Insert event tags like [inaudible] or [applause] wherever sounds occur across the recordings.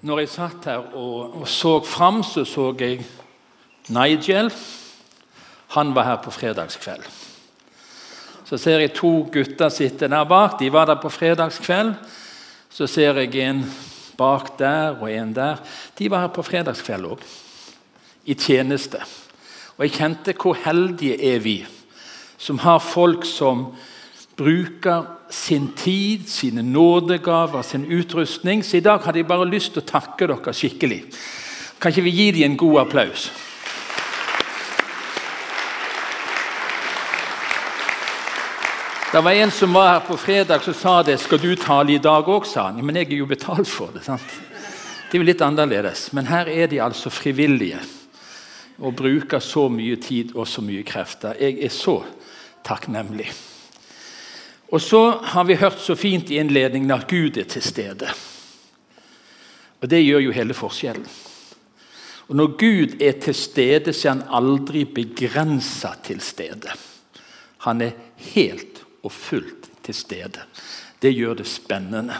Når jeg satt her og, og så fram, så så jeg Nigel. Han var her på fredagskveld. Så ser jeg to gutter sitte der bak. De var der på fredagskveld. Så ser jeg en bak der og en der. De var her på fredagskveld òg, i tjeneste. Og jeg kjente hvor heldige er vi som har folk som bruker sin tid, sine nådegaver, sin utrustning. Så i dag hadde jeg bare lyst til å takke dere skikkelig. Kan ikke vi gi dem en god applaus? Det var en som var her på fredag som sa det. 'Skal du tale i dag òg?' sa han. Men jeg er jo betalt for det. sant? Det er jo litt annerledes. Men her er de altså frivillige og bruker så mye tid og så mye krefter. Jeg er så takknemlig. Og så har vi hørt så fint i innledningen at Gud er til stede. Og det gjør jo hele forskjellen. Og Når Gud er til stede, så er han aldri begrensa til stede. Han er helt og fullt til stede. Det gjør det spennende.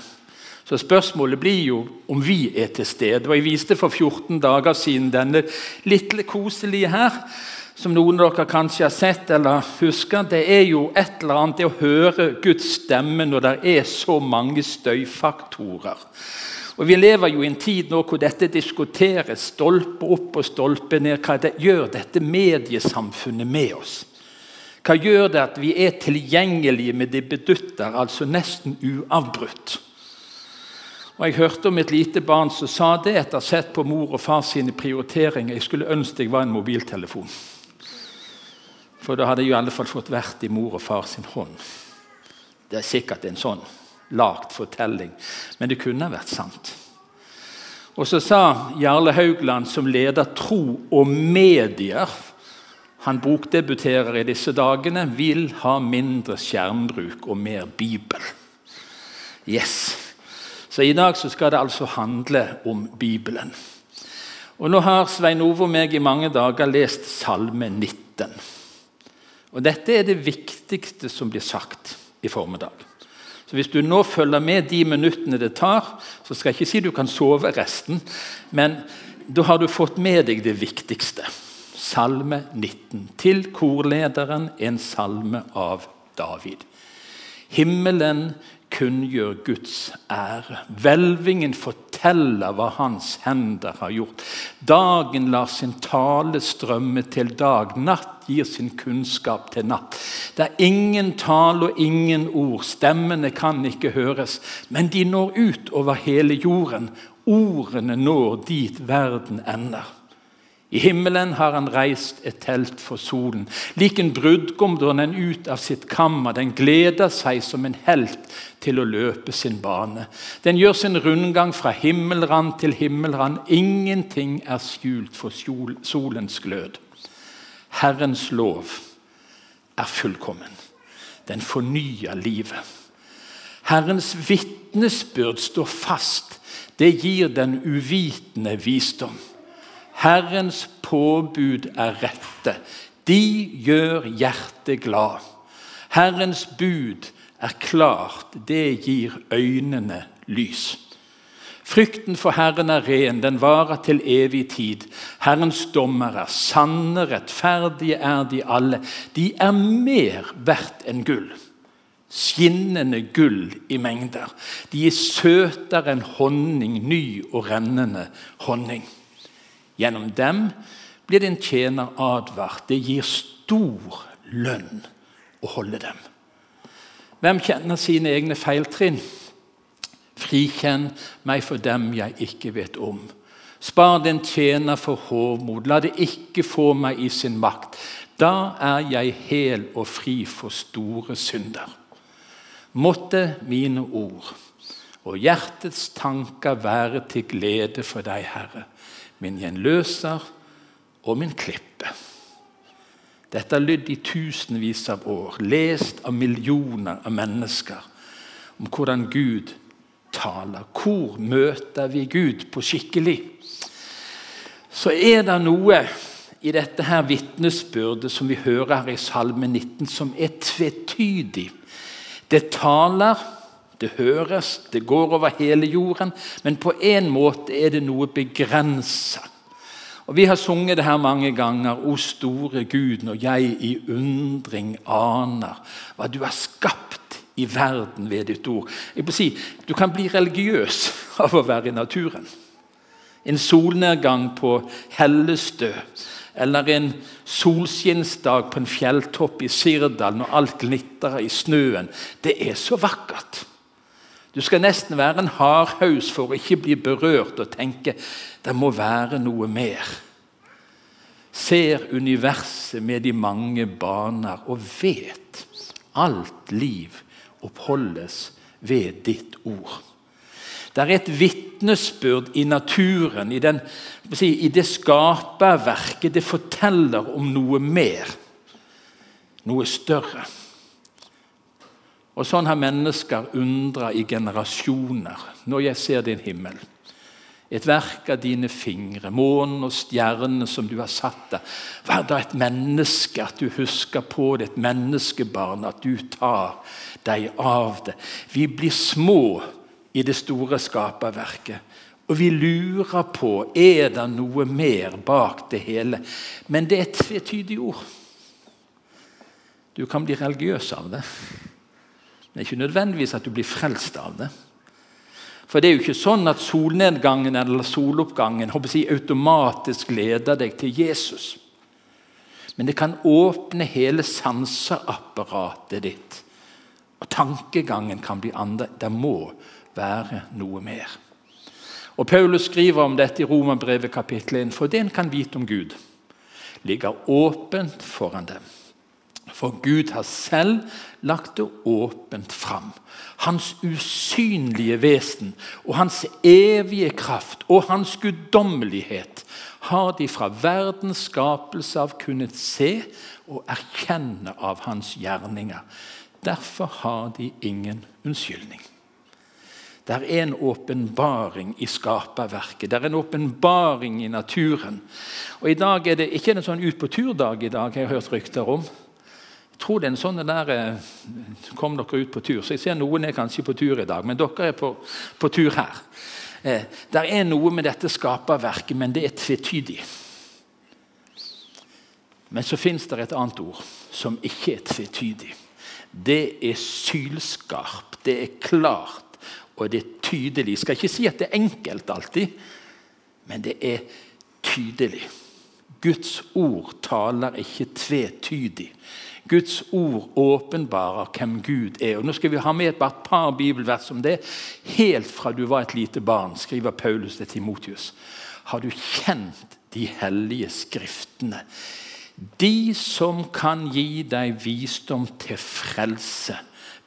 Så Spørsmålet blir jo om vi er til stede. Og Jeg viste for 14 dager siden denne lille koselige her som noen av dere kanskje har sett eller husker, det er jo et eller annet det å høre Guds stemme når det er så mange støyfaktorer. Og Vi lever jo i en tid nå hvor dette diskuteres stolpe opp og stolpe ned. Hva det gjør dette mediesamfunnet med oss? Hva gjør det at vi er tilgjengelige med de bedutter, altså nesten uavbrutt? Og Jeg hørte om et lite barn som sa det etter å ha sett på mor og far sine prioriteringer. Jeg skulle ønske jeg var en mobiltelefon. For da hadde jeg i alle fall fått vært i mor og far sin hånd. Det er sikkert en sånn lagt fortelling, men det kunne vært sant. Og så sa Jarle Haugland, som leder Tro og medier Han bokdebuterer i disse dagene. Vil ha mindre skjermbruk og mer Bibel. Yes. Så i dag så skal det altså handle om Bibelen. Og Nå har Svein Ove og meg i mange dager lest Salme 19. Og Dette er det viktigste som blir sagt i formiddag. Så Hvis du nå følger med de minuttene det tar, så skal jeg ikke si du kan sove resten, men da har du fått med deg det viktigste. Salme 19. Til korlederen en salme av David. Himmelen kunngjør Guds ære. Hvelvingen forteller hva hans hender har gjort. Dagen lar sin tale strømme til dag. Natt gir sin kunnskap til natt. Det er ingen tale og ingen ord. Stemmene kan ikke høres, men de når ut over hele jorden. Ordene når dit verden ender. I himmelen har han reist et telt for solen. Lik en brudgom drar den ut av sitt kammer. Den gleder seg som en helt til å løpe sin bane. Den gjør sin rundgang fra himmelrand til himmelrand. Ingenting er skjult for solens glød. Herrens lov er fullkommen. Den fornyer livet. Herrens vitnesbyrd står fast. Det gir den uvitende visdom. Herrens påbud er rette. De gjør hjertet glad. Herrens bud er klart, det gir øynene lys. Frykten for Herren er ren, den varer til evig tid. Herrens dommer er sanne, rettferdige er de alle. De er mer verdt enn gull. Skinnende gull i mengder. De er søtere enn honning, ny og rennende honning. Gjennom dem blir din tjener advart. Det gir stor lønn å holde dem. Hvem kjenner sine egne feiltrinn? Frikjenn meg for dem jeg ikke vet om. Spar den tjener for hovmod, la det ikke få meg i sin makt. Da er jeg hel og fri for store synder. Måtte mine ord og hjertets tanker være til glede for deg, Herre min gjenløser og min klippe. Dette har lydd i tusenvis av år, lest av millioner av mennesker om hvordan Gud taler. Hvor møter vi Gud på skikkelig? Så er det noe i dette her vitnesbyrdet som vi hører her i Salme 19, som er tvetydig. Det taler Det høres, det går over hele jorden, men på en måte er det noe begrensa. Og Vi har sunget det her mange ganger. O store Gud, når jeg i undring aner hva du har skapt i verden ved ditt ord. Jeg må si, Du kan bli religiøs [laughs] av å være i naturen. En solnedgang på Hellestø eller en solskinnsdag på en fjelltopp i Sirdal når alt glitrer i snøen. Det er så vakkert. Du skal nesten være en hardhaus for å ikke bli berørt og tenke det må være noe mer. Ser universet med de mange baner og vet alt liv oppholdes ved ditt ord. Det er et vitnesbyrd i naturen, i, den, i det skaperverket. Det forteller om noe mer, noe større. Og Sånn har mennesker undra i generasjoner når jeg ser din himmel. Et verk av dine fingre, månen og stjernene som du har satt der. Vær da et menneske, at du husker på det, et menneskebarn, at du tar deg av det. Vi blir små i det store skaperverket. Og vi lurer på er det noe mer bak det hele. Men det er et tvetydig ord. Du kan bli religiøs av det. Det er ikke nødvendigvis at du blir frelst av det. For det er jo ikke sånn at solnedgangen eller soloppgangen jeg, automatisk leder deg til Jesus. Men det kan åpne hele sanseapparatet ditt. Og tankegangen kan bli andre. Det må være noe mer. Og Paulus skriver om dette i Romerbrevet kapittel 1. For det en kan vite om Gud, ligger åpent foran dem. For Gud har selv lagt det åpent fram. Hans usynlige vesen og hans evige kraft og hans guddommelighet har de fra verdens skapelse av kunnet se og erkjenne av hans gjerninger. Derfor har de ingen unnskyldning. Det er en åpenbaring i skaperverket. Det er en åpenbaring i naturen. Og I dag er det ikke en sånn ut på tur-dag i dag, jeg har hørt rykter om. Tror det er en sånn der eh, Kom dere ut på tur. Så jeg ser noen er kanskje på tur i dag, men dere er på, på tur her. Eh, det er noe med dette skaperverket, men det er tvetydig. Men så fins det et annet ord som ikke er tvetydig. Det er sylskarpt. Det er klart og det er tydelig. Jeg skal ikke si at det er enkelt alltid, men det er tydelig. Guds ord taler ikke tvetydig. Guds ord åpenbarer hvem Gud er. Og Nå skal vi ha med et par bibelvers om det. Helt fra du var et lite barn, skriver Paulus til Timotius, har du kjent de hellige skriftene. De som kan gi deg visdom til frelse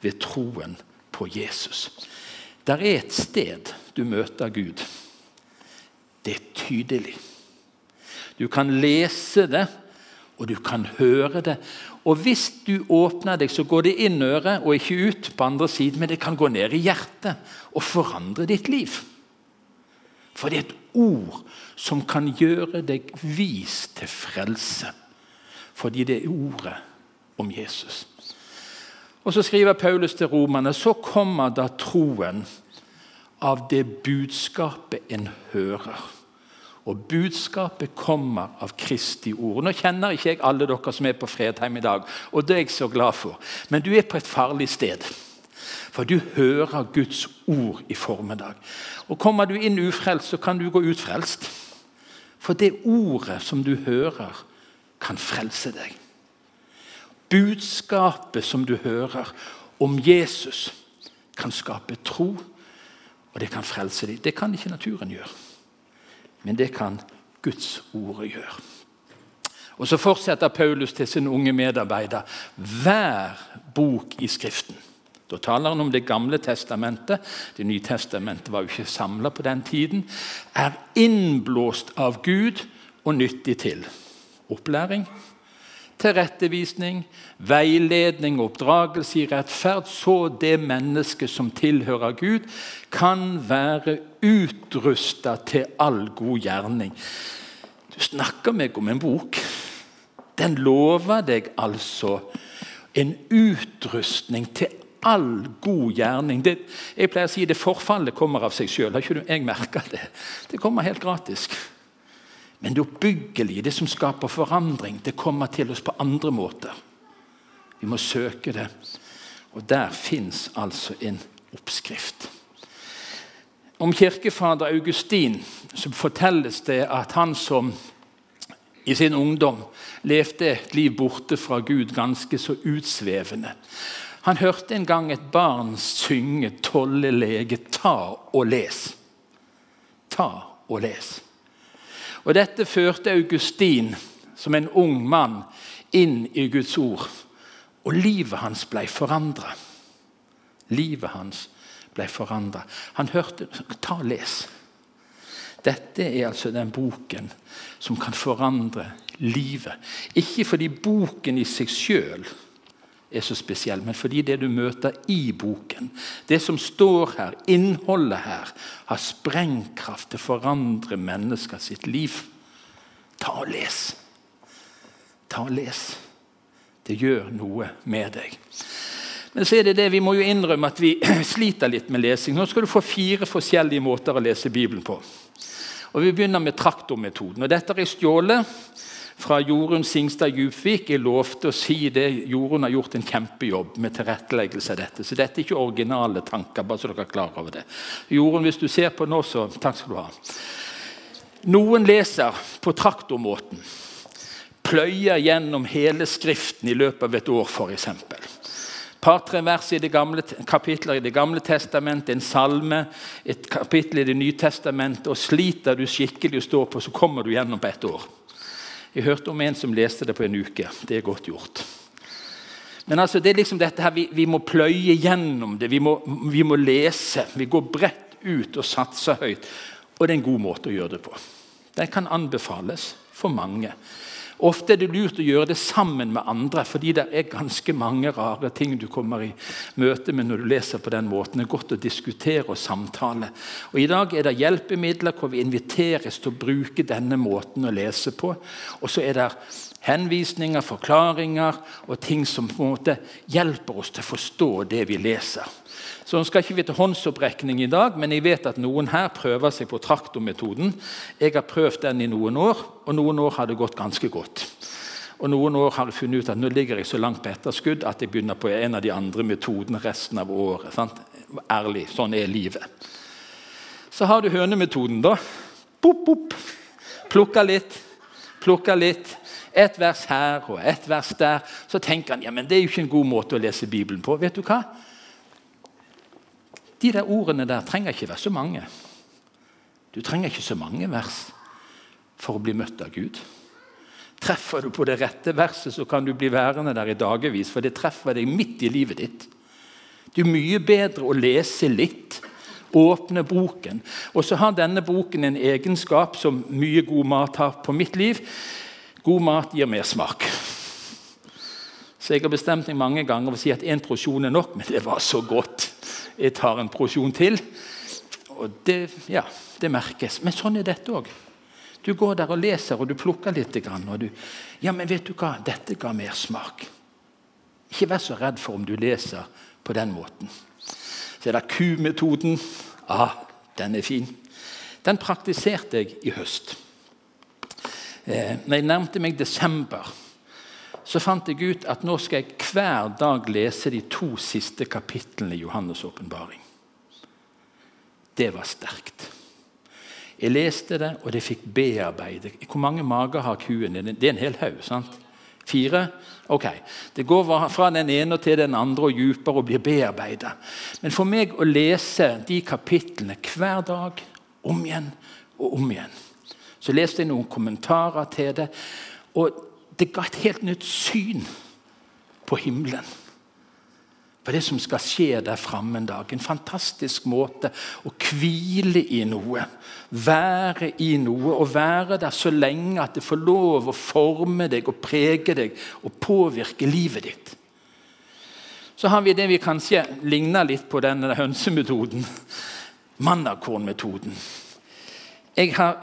ved troen på Jesus. Der er et sted du møter Gud. Det er tydelig. Du kan lese det, og du kan høre det. Og hvis du åpner deg, så går det inn øret og ikke ut på andre siden, men det kan gå ned i hjertet og forandre ditt liv. For det er et ord som kan gjøre deg vis til frelse. Fordi det er ordet om Jesus. Og Så skriver Paulus til romerne så kommer da troen av det budskapet en hører. Og budskapet kommer av Kristi ord. Nå kjenner ikke jeg alle dere som er på Fredheim i dag, og det er jeg så glad for. Men du er på et farlig sted. For du hører Guds ord i formiddag. Og Kommer du inn ufrelst, så kan du gå utfrelst. For det ordet som du hører, kan frelse deg budskapet som du hører om Jesus, kan skape tro, og det kan frelse deg. Det kan ikke naturen gjøre, men det kan Guds ord gjøre. Og Så fortsetter Paulus til sin unge medarbeider. Hver bok i Skriften. Da taler han om Det gamle testamentet. Det nye testamentet var jo ikke samla på den tiden. Er innblåst av Gud og nyttig til opplæring, tilrettevisning, veiledning oppdragelse i rettferd, så det mennesket som tilhører Gud, kan være utrusta til all god gjerning. Du snakker meg om en bok. Den lover deg altså en utrustning til all god gjerning det, Jeg pleier å si det forfallet kommer av seg sjøl. Har ikke jeg merka det? Det kommer helt gratis. Men det oppbyggelige, det som skaper forandring, det kommer til oss på andre måter. Vi må søke det. Og der fins altså en oppskrift. Om kirkefader Augustin så fortelles det at han som i sin ungdom levde et liv borte fra Gud ganske så utsvevende. Han hørte en gang et barn synge 'Tolle lege, ta og les'. Ta og les. Og Dette førte Augustin, som en ung mann, inn i Guds ord. Og livet hans ble forandra. Livet hans ble forandra. Han hørte Ta og les. Dette er altså den boken som kan forandre livet. Ikke fordi boken i seg sjøl er så spesiell, men fordi det du møter i boken, det som står her, innholdet her, har sprengkraft til å forandre mennesker sitt liv. Ta og les. Ta og les. Det gjør noe med deg. Men så er det det, vi må jo innrømme at vi [clears throat] sliter litt med lesing. Nå skal du få fire forskjellige måter å lese Bibelen på. Og Vi begynner med traktormetoden. Og Dette er stjålet fra Jorunn Singstad Djupvik. Jeg lovte å si det. Jorunn har gjort en kjempejobb med tilretteleggelse av dette. Så dette er ikke originale tanker. bare så dere er klar over det. Jorunn, hvis du ser på nå, så takk skal du ha. Noen leser på traktormåten. Pløyer gjennom hele Skriften i løpet av et år, f.eks par-tre vers i det gamle, kapitler i Det gamle testamentet, en salme, et kapittel i Det nye testamentet. og Sliter du skikkelig å stå på, så kommer du gjennom på ett år. Jeg hørte om en som leste det på en uke. Det er godt gjort. Men altså, det er liksom dette her, vi, vi må pløye gjennom det. Vi må, vi må, lese. Vi går bredt ut og satser høyt. Og det er en god måte å gjøre det på. Den kan anbefales for mange. Ofte er det lurt å gjøre det sammen med andre, fordi det er ganske mange rare ting du kommer i møte med når du leser på den måten. Det er godt å diskutere og samtale. Og I dag er det hjelpemidler hvor vi inviteres til å bruke denne måten å lese på. Og så er det henvisninger, forklaringer og ting som på en måte hjelper oss til å forstå det vi leser. Så nå skal ikke vi til håndsopprekning i dag, men jeg vet at noen her prøver seg på traktormetoden. Jeg har prøvd den i noen år, og noen år har det gått ganske godt. Og Noen år har jeg funnet ut at nå ligger jeg så langt på etterskudd at jeg begynner på en av de andre metodene resten av året. Sant? Ærlig. Sånn er livet. Så har du hønemetoden, da. Pop, pop. Plukka litt, plukka litt. Et vers her og et vers der. Så tenker han ja, men det er jo ikke en god måte å lese Bibelen på. Vet du hva? De der ordene der trenger ikke være så mange. Du trenger ikke så mange vers for å bli møtt av Gud. Treffer du på det rette verset, så kan du bli værende der i dagevis, for det treffer deg midt i livet ditt. Det er mye bedre å lese litt, åpne boken. Og så har denne boken en egenskap som mye god mat har på mitt liv. God mat gir mer smak. Så jeg har bestemt meg mange ganger for å si at én porsjon er nok, men det var så godt. Jeg tar en porsjon til. Og det, ja, det merkes. Men sånn er dette òg. Du går der og leser, og du plukker litt. Og du, ja, men vet du hva? Dette ga mer smak. Ikke vær så redd for om du leser på den måten. Så er det Q-metoden. Ah, den er fin. Den praktiserte jeg i høst. Eh, når jeg nærmte meg desember, så fant jeg ut at nå skal jeg hver dag lese de to siste kapitlene i Johannes' åpenbaring. Det var sterkt. Jeg leste det, og det fikk bearbeide. Hvor mange mager har kuen? Det er en hel haug. sant? Fire? Ok. Det går fra den ene til den andre og dypere og blir bearbeida. Men for meg å lese de kapitlene hver dag, om igjen og om igjen Så leste jeg noen kommentarer til det. og det ga et helt nytt syn på himmelen. På det som skal skje der framme en dag. En fantastisk måte å hvile i noe. Være i noe og være der så lenge at det får lov å forme deg og prege deg og påvirke livet ditt. Så har vi det vi kanskje ligner litt på denne hønsemetoden. Mannakornmetoden. Jeg har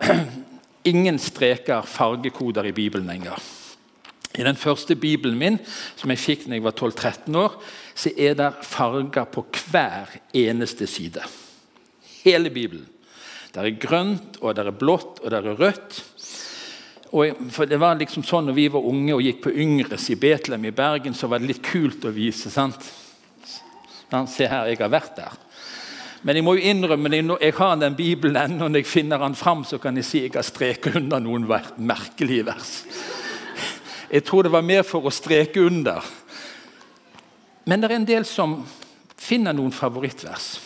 ingen streker fargekoder i Bibelen lenger. I den første bibelen min, som jeg fikk da jeg var 12-13 år, så er det farger på hver eneste side. Hele Bibelen. Der er grønt, og der er blått, og der er rødt. Og for det var liksom sånn når vi var unge og gikk på Yngres i Betlehem i Bergen, så var det litt kult å vise. sant? Se her, jeg har vært der. Men jeg må jo innrømme jeg har den Bibelen ennå. Når jeg finner den fram, så kan jeg si jeg har streket under noen merkelige vers. Jeg tror det var mer for å streke under. Men det er en del som finner noen favorittvers.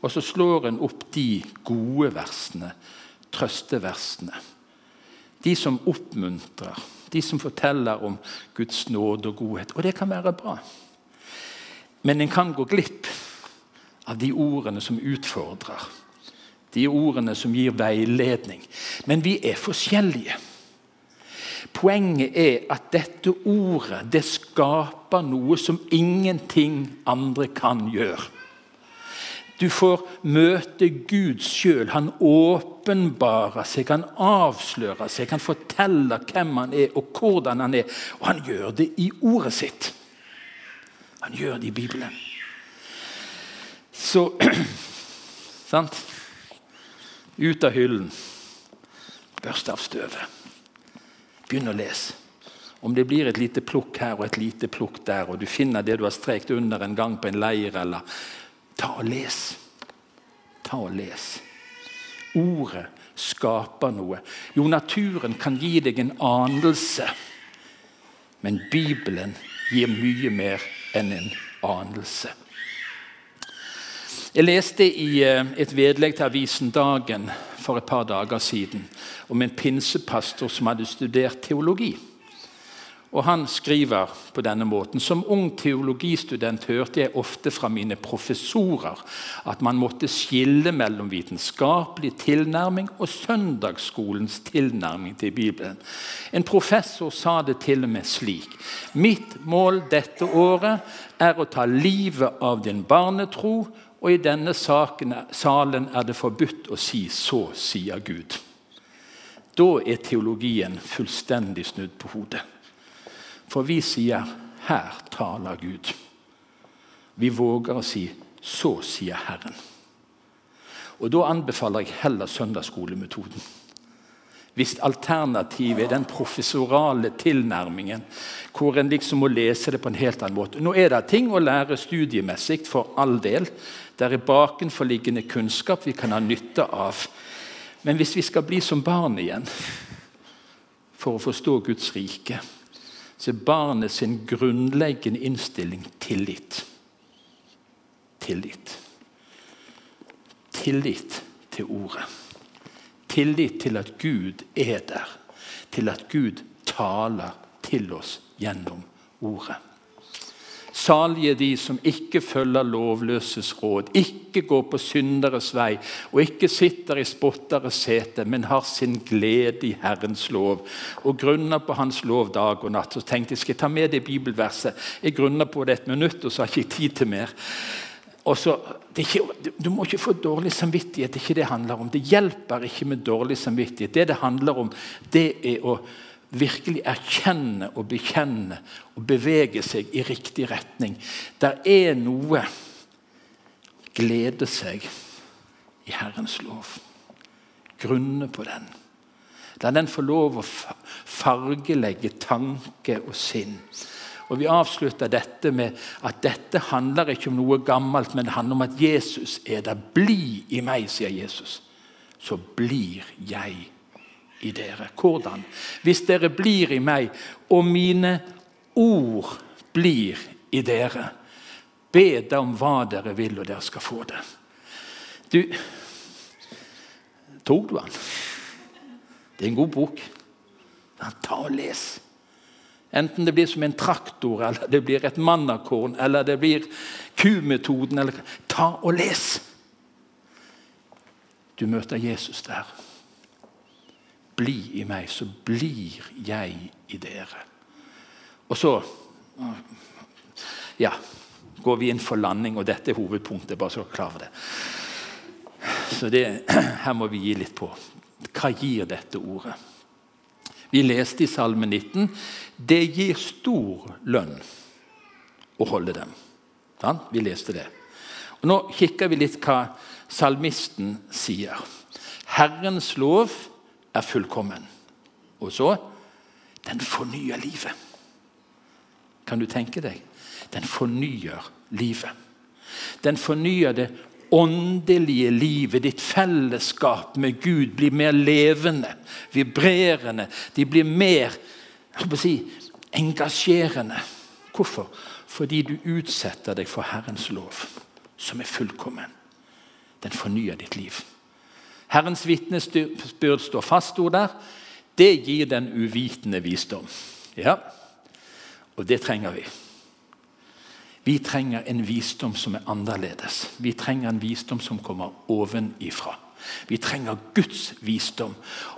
Og så slår en opp de gode versene, trøsteversene. De som oppmuntrer, de som forteller om Guds nåde og godhet. Og det kan være bra. Men en kan gå glipp av de ordene som utfordrer. De ordene som gir veiledning. Men vi er forskjellige. Poenget er at dette ordet det skaper noe som ingenting andre kan gjøre. Du får møte Gud sjøl. Han åpenbarer seg, han avslører seg, han forteller hvem han er og hvordan han er. Og han gjør det i ordet sitt. Han gjør det i Bibelen. Så [clears throat] Sant? Ut av hyllen. Børste av støvet. Begynn å lese. Om det blir et lite plukk her og et lite plukk der, og du finner det du har strekt under en gang på en leir, eller Ta og les. Ta og les. Ordet skaper noe. Jo, naturen kan gi deg en anelse, men Bibelen gir mye mer enn en anelse. Jeg leste i eh, et vedlegg til avisen Dagen for et par dager siden om en pinsepastor som hadde studert teologi. Og Han skriver på denne måten Som ung teologistudent hørte jeg ofte fra mine professorer at man måtte skille mellom vitenskapelig tilnærming og søndagsskolens tilnærming til Bibelen. En professor sa det til og med slik Mitt mål dette året er å ta livet av din barnetro og i denne salen er det forbudt å si 'så sier Gud'. Da er teologien fullstendig snudd på hodet. For vi sier 'her taler Gud'. Vi våger å si 'så sier Herren'. Og Da anbefaler jeg heller søndagsskolemetoden. Hvis alternativet er den professorale tilnærmingen, hvor en liksom må lese det på en helt annen måte. Nå er det ting å lære studiemessig, for all del. Det er bakenforliggende kunnskap vi kan ha nytte av. Men hvis vi skal bli som barn igjen for å forstå Guds rike, så er barnet sin grunnleggende innstilling tillit. Tillit. Tillit til ordet tillit til at Gud er der. Til at Gud taler til oss gjennom ordet. Salige de som ikke følger lovløses råd, ikke går på synderes vei og ikke sitter i spotteres sete, men har sin glede i Herrens lov og grunner på Hans lov dag og natt. Så tenkte jeg skal jeg ta med det bibelverset. Jeg grunner på det et minutt, og så har jeg ikke tid til mer. Så, ikke, du må ikke få dårlig samvittighet. Det er ikke det handler om. Det hjelper ikke med dårlig samvittighet. Det det handler om, det er å virkelig erkjenne og bekjenne og bevege seg i riktig retning. Der er noe glede seg i Herrens lov. Grunne på den. La den få lov å fargelegge tanke og sinn. Og Vi avslutter dette med at dette handler ikke om noe gammelt, men det handler om at Jesus er der. Bli i meg, sier Jesus. Så blir jeg i dere. Hvordan? Hvis dere blir i meg, og mine ord blir i dere, be da om hva dere vil, og dere skal få det. Du Tok du den? Det er en god bok. Ta og les. Enten det blir som en traktor, eller det blir et mannakorn, eller det blir kumetoden. Eller... Ta og les! Du møter Jesus der. Bli i meg, så blir jeg i dere. Og så ja, går vi inn for landing, og dette er hovedpunktet. bare så klar for det. Så det, [clears throat] her må vi gi litt på. Hva gir dette ordet? Vi leste i Salme 19 det gir stor lønn å holde dem. Vi leste det. Og Nå kikker vi litt hva salmisten sier. Herrens lov er fullkommen. Og så den fornyer livet. Kan du tenke deg? Den fornyer livet. Den fornyer det åndelige livet, ditt fellesskap med Gud, blir mer levende, vibrerende. De blir mer si, engasjerende. Hvorfor? Fordi du utsetter deg for Herrens lov, som er fullkommen. Den fornyer ditt liv. Herrens vitnesbyrd står fast, ord der. Det gir den uvitende visdom. Ja, og det trenger vi. Vi trenger en visdom som er annerledes. Vi trenger en visdom som kommer ovenifra. Vi trenger Guds visdom,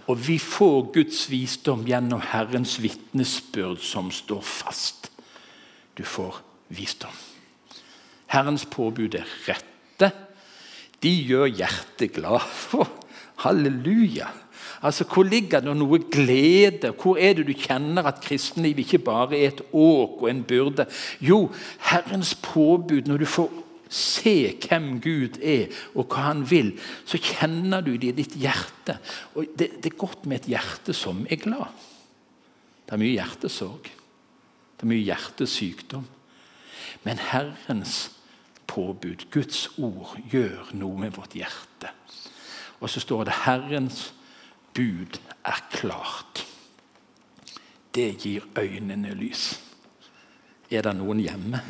og vi får Guds visdom gjennom Herrens vitnesbyrd som står fast. Du får visdom. Herrens påbud er rette. De gjør hjertet glad. [laughs] Halleluja! Altså, Hvor ligger det noe glede? Hvor er det du kjenner at kristenlivet ikke bare er et åk og en byrde? Jo, Herrens påbud. Når du får se hvem Gud er og hva han vil, så kjenner du det i ditt hjerte. Og det, det, er godt med et hjerte som er glad. Det er mye hjertesorg. Det er mye hjertesykdom. Men Herrens påbud, Guds ord, gjør noe med vårt hjerte. Og så står det 'Herrens bud er klart. Det gir øynene lys. Er det noen hjemme?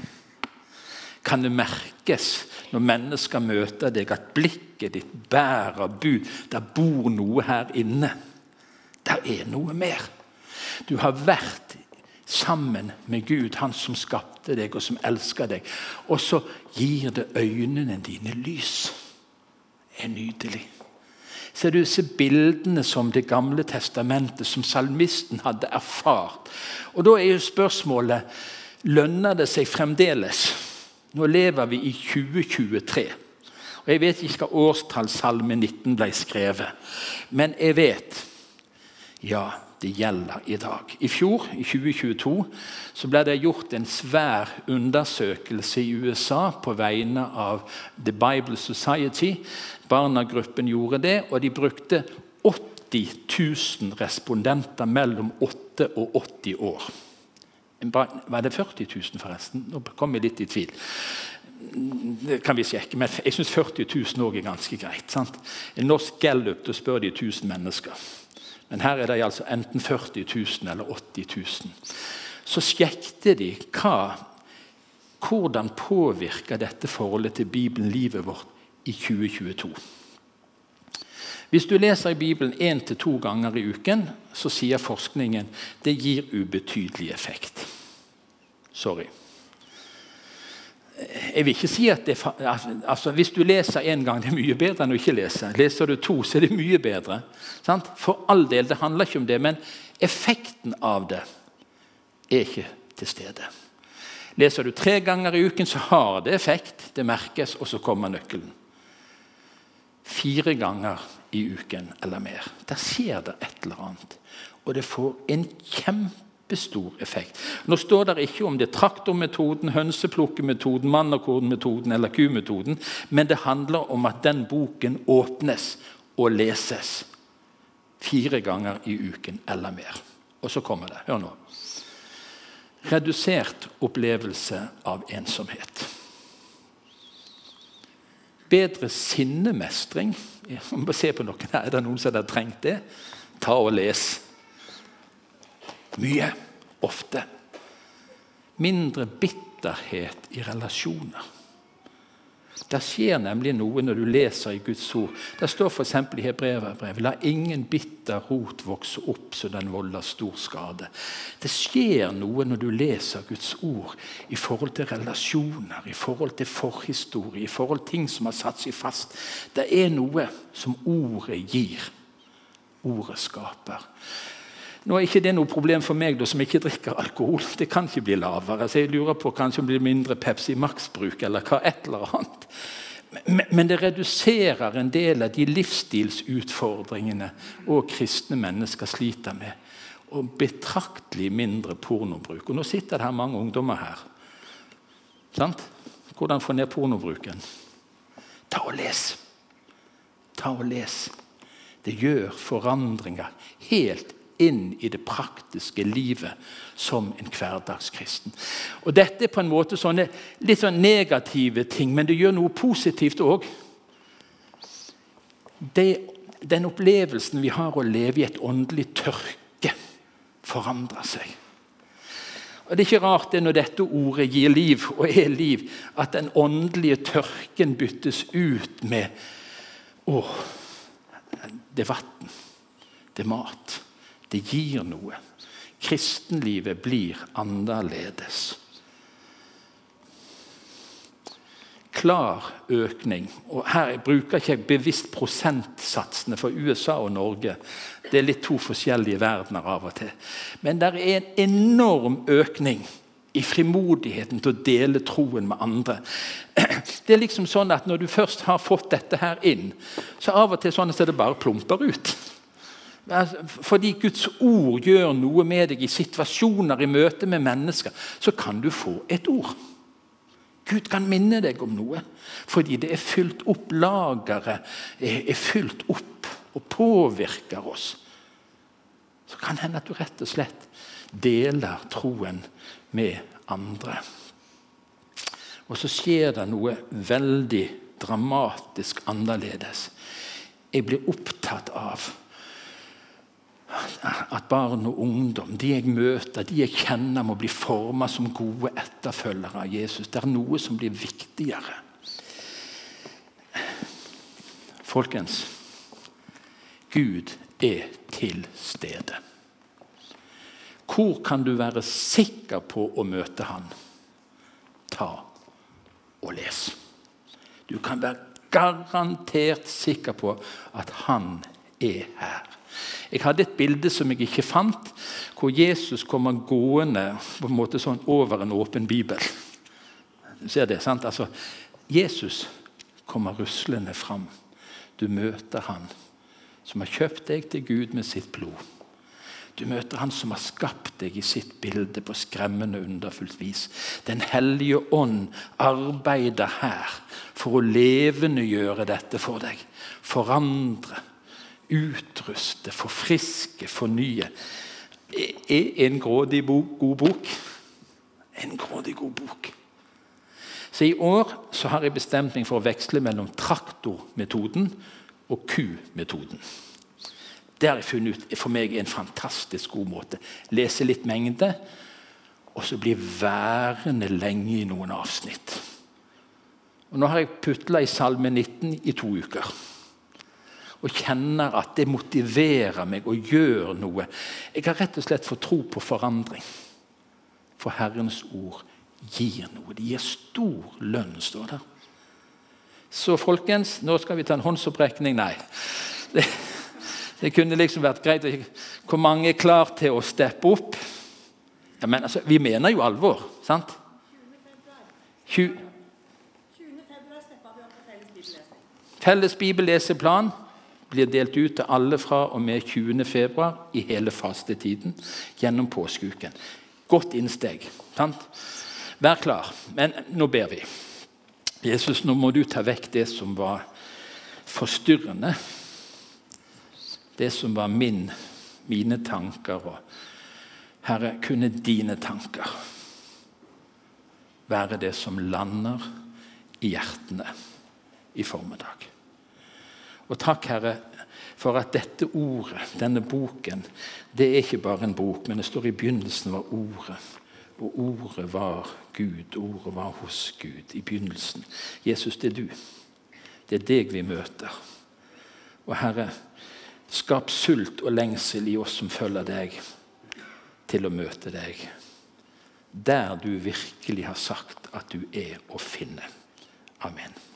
Kan det merkes når mennesker møter deg, at blikket ditt bærer bud? Der bor noe her inne. Der er noe mer. Du har vært sammen med Gud, han som skapte deg og som elsker deg. Og så gir det øynene dine lys. Det er nydelig ser det disse bildene som Det gamle testamentet, som salmisten hadde erfart. Og Da er jo spørsmålet lønner det seg fremdeles. Nå lever vi i 2023. Og Jeg vet ikke hva årstall Salme 19 ble skrevet, men jeg vet ja, det gjelder i dag. I fjor, i 2022, så ble det gjort en svær undersøkelse i USA på vegne av The Bible Society. Barna-gruppen gjorde det, og de brukte 80 000 respondenter mellom 8 og 80 år. Var det 40 000, forresten? Nå kom jeg litt i tvil. Det kan vi sjekke, men jeg syns 40 000 òg er ganske greit. Sant? En norsk gallup da spør de 1000 mennesker. Men her er det altså enten 40 000 eller 80 000. Så sjekket de hva, hvordan påvirker dette forholdet til Bibelen livet vårt i 2022. Hvis du leser i Bibelen én til to ganger i uken, så sier forskningen det gir ubetydelig effekt. Sorry. Jeg vil ikke si at det, altså, Hvis du leser én gang, det er mye bedre enn å ikke lese. Leser du to, så er det mye bedre. Sant? For all del, det handler ikke om det, men effekten av det er ikke til stede. Leser du tre ganger i uken, så har det effekt. Det merkes, og så kommer nøkkelen. Fire ganger i uken eller mer. Der skjer det et eller annet. Og det får en kjempe kjempestor effekt. Nå står det ikke om det er traktormetoden, hønseplukkemetoden, mannakornmetoden eller kumetoden, men det handler om at den boken åpnes og leses fire ganger i uken eller mer. Og så kommer det. Hør nå. Redusert opplevelse av ensomhet. Bedre sinnemestring. Se på noen her. Er det noen som har trengt det? Ta og les. Mye. Ofte. Mindre bitterhet i relasjoner. Det skjer nemlig noe når du leser i Guds ord. Det står f.eks. i Hebreverbrevet La ingen bitter rot vokse opp så den volder stor skade. Det skjer noe når du leser Guds ord i forhold til relasjoner, i forhold til forhistorie, i forhold til ting som har satt seg fast. Det er noe som ordet gir. Ordet skaper. Nå er ikke det noe problem for meg da, som ikke drikker alkohol. Det kan ikke bli lavere. så Jeg lurer på kanskje det blir mindre Pepsi Max-bruk eller hva et eller annet. Men det reduserer en del av de livsstilsutfordringene og kristne mennesker sliter med. og betraktelig mindre pornobruk. Og Nå sitter det her mange ungdommer her. Sant? Hvordan få ned pornobruken? Ta og les. Ta og les. Det gjør forandringer helt inn i det praktiske livet som en hverdagskristen. Og Dette er på en måte sånne litt sånn negative ting, men det gjør noe positivt òg. Den opplevelsen vi har å leve i et åndelig tørke, forandrer seg. Og Det er ikke rart det når dette ordet gir liv og er liv, at den åndelige tørken byttes ut med Å, det er vann. Det er mat. Det gir noe. Kristenlivet blir annerledes. Klar økning. og Her bruker jeg ikke bevisst prosentsatsene for USA og Norge. Det er litt to forskjellige verdener av og til. Men det er en enorm økning i frimodigheten til å dele troen med andre. [clears throat] Det er liksom sånn at Når du først har fått dette her inn, så av og til sånn at det bare plumper ut. Fordi Guds ord gjør noe med deg i situasjoner, i møte med mennesker, så kan du få et ord. Gud kan minne deg om noe fordi det er fylt opp. Lageret er fylt opp og påvirker oss. Så kan det hende at du rett og slett deler troen med andre. Og så skjer det noe veldig dramatisk annerledes. Jeg blir opptatt av at barn og ungdom, de jeg møter, de jeg kjenner, må bli forma som gode etterfølgere av Jesus. Det er noe som blir viktigere. Folkens, Gud er til stede. Hvor kan du være sikker på å møte Han? Ta og les. Du kan være garantert sikker på at Han er her. Jeg hadde et bilde som jeg ikke fant, hvor Jesus kommer gående på en måte sånn over en åpen bibel. Du ser det, sant? Altså, Jesus kommer ruslende fram. Du møter han som har kjøpt deg til Gud med sitt blod. Du møter Han som har skapt deg i sitt bilde på skremmende underfullt vis. Den hellige ånd arbeider her for å levendegjøre dette for deg. Forandre utruste, forfriske, fornye. Er en grådig god bok? En grådig god bok. Så I år så har jeg bestemt meg for å veksle mellom traktormetoden og ku-metoden. Det har jeg funnet ut for meg en fantastisk god måte. Lese litt mengde, og så bli værende lenge i noen avsnitt. Og Nå har jeg putla i Salme 19 i to uker og kjenner at det motiverer meg og gjør noe. Jeg har rett og slett fått tro på forandring. For Herrens ord gir noe. Det gir stor lønn, står det. Så folkens, nå skal vi ta en håndsopprekning. Nei. Det, det kunne liksom vært greit. Hvor mange er klar til å steppe opp? Ja, men altså, Vi mener jo alvor, sant? 20. Felles bibelleseplan blir delt ut til alle fra og med 20.2. i hele fastetiden gjennom påskeuken. Godt innsteg. sant? Vær klar. Men nå ber vi. Jesus, nå må du ta vekk det som var forstyrrende. Det som var min, mine tanker. Og Herre, kunne dine tanker være det som lander i hjertene i formiddag. Og takk, Herre, for at dette ordet, denne boken, det er ikke bare en bok, men det står i begynnelsen var Ordet. Og Ordet var Gud. Ordet var hos Gud i begynnelsen. Jesus, det er du. Det er deg vi møter. Og Herre, skap sult og lengsel i oss som følger deg, til å møte deg. Der du virkelig har sagt at du er å finne. Amen.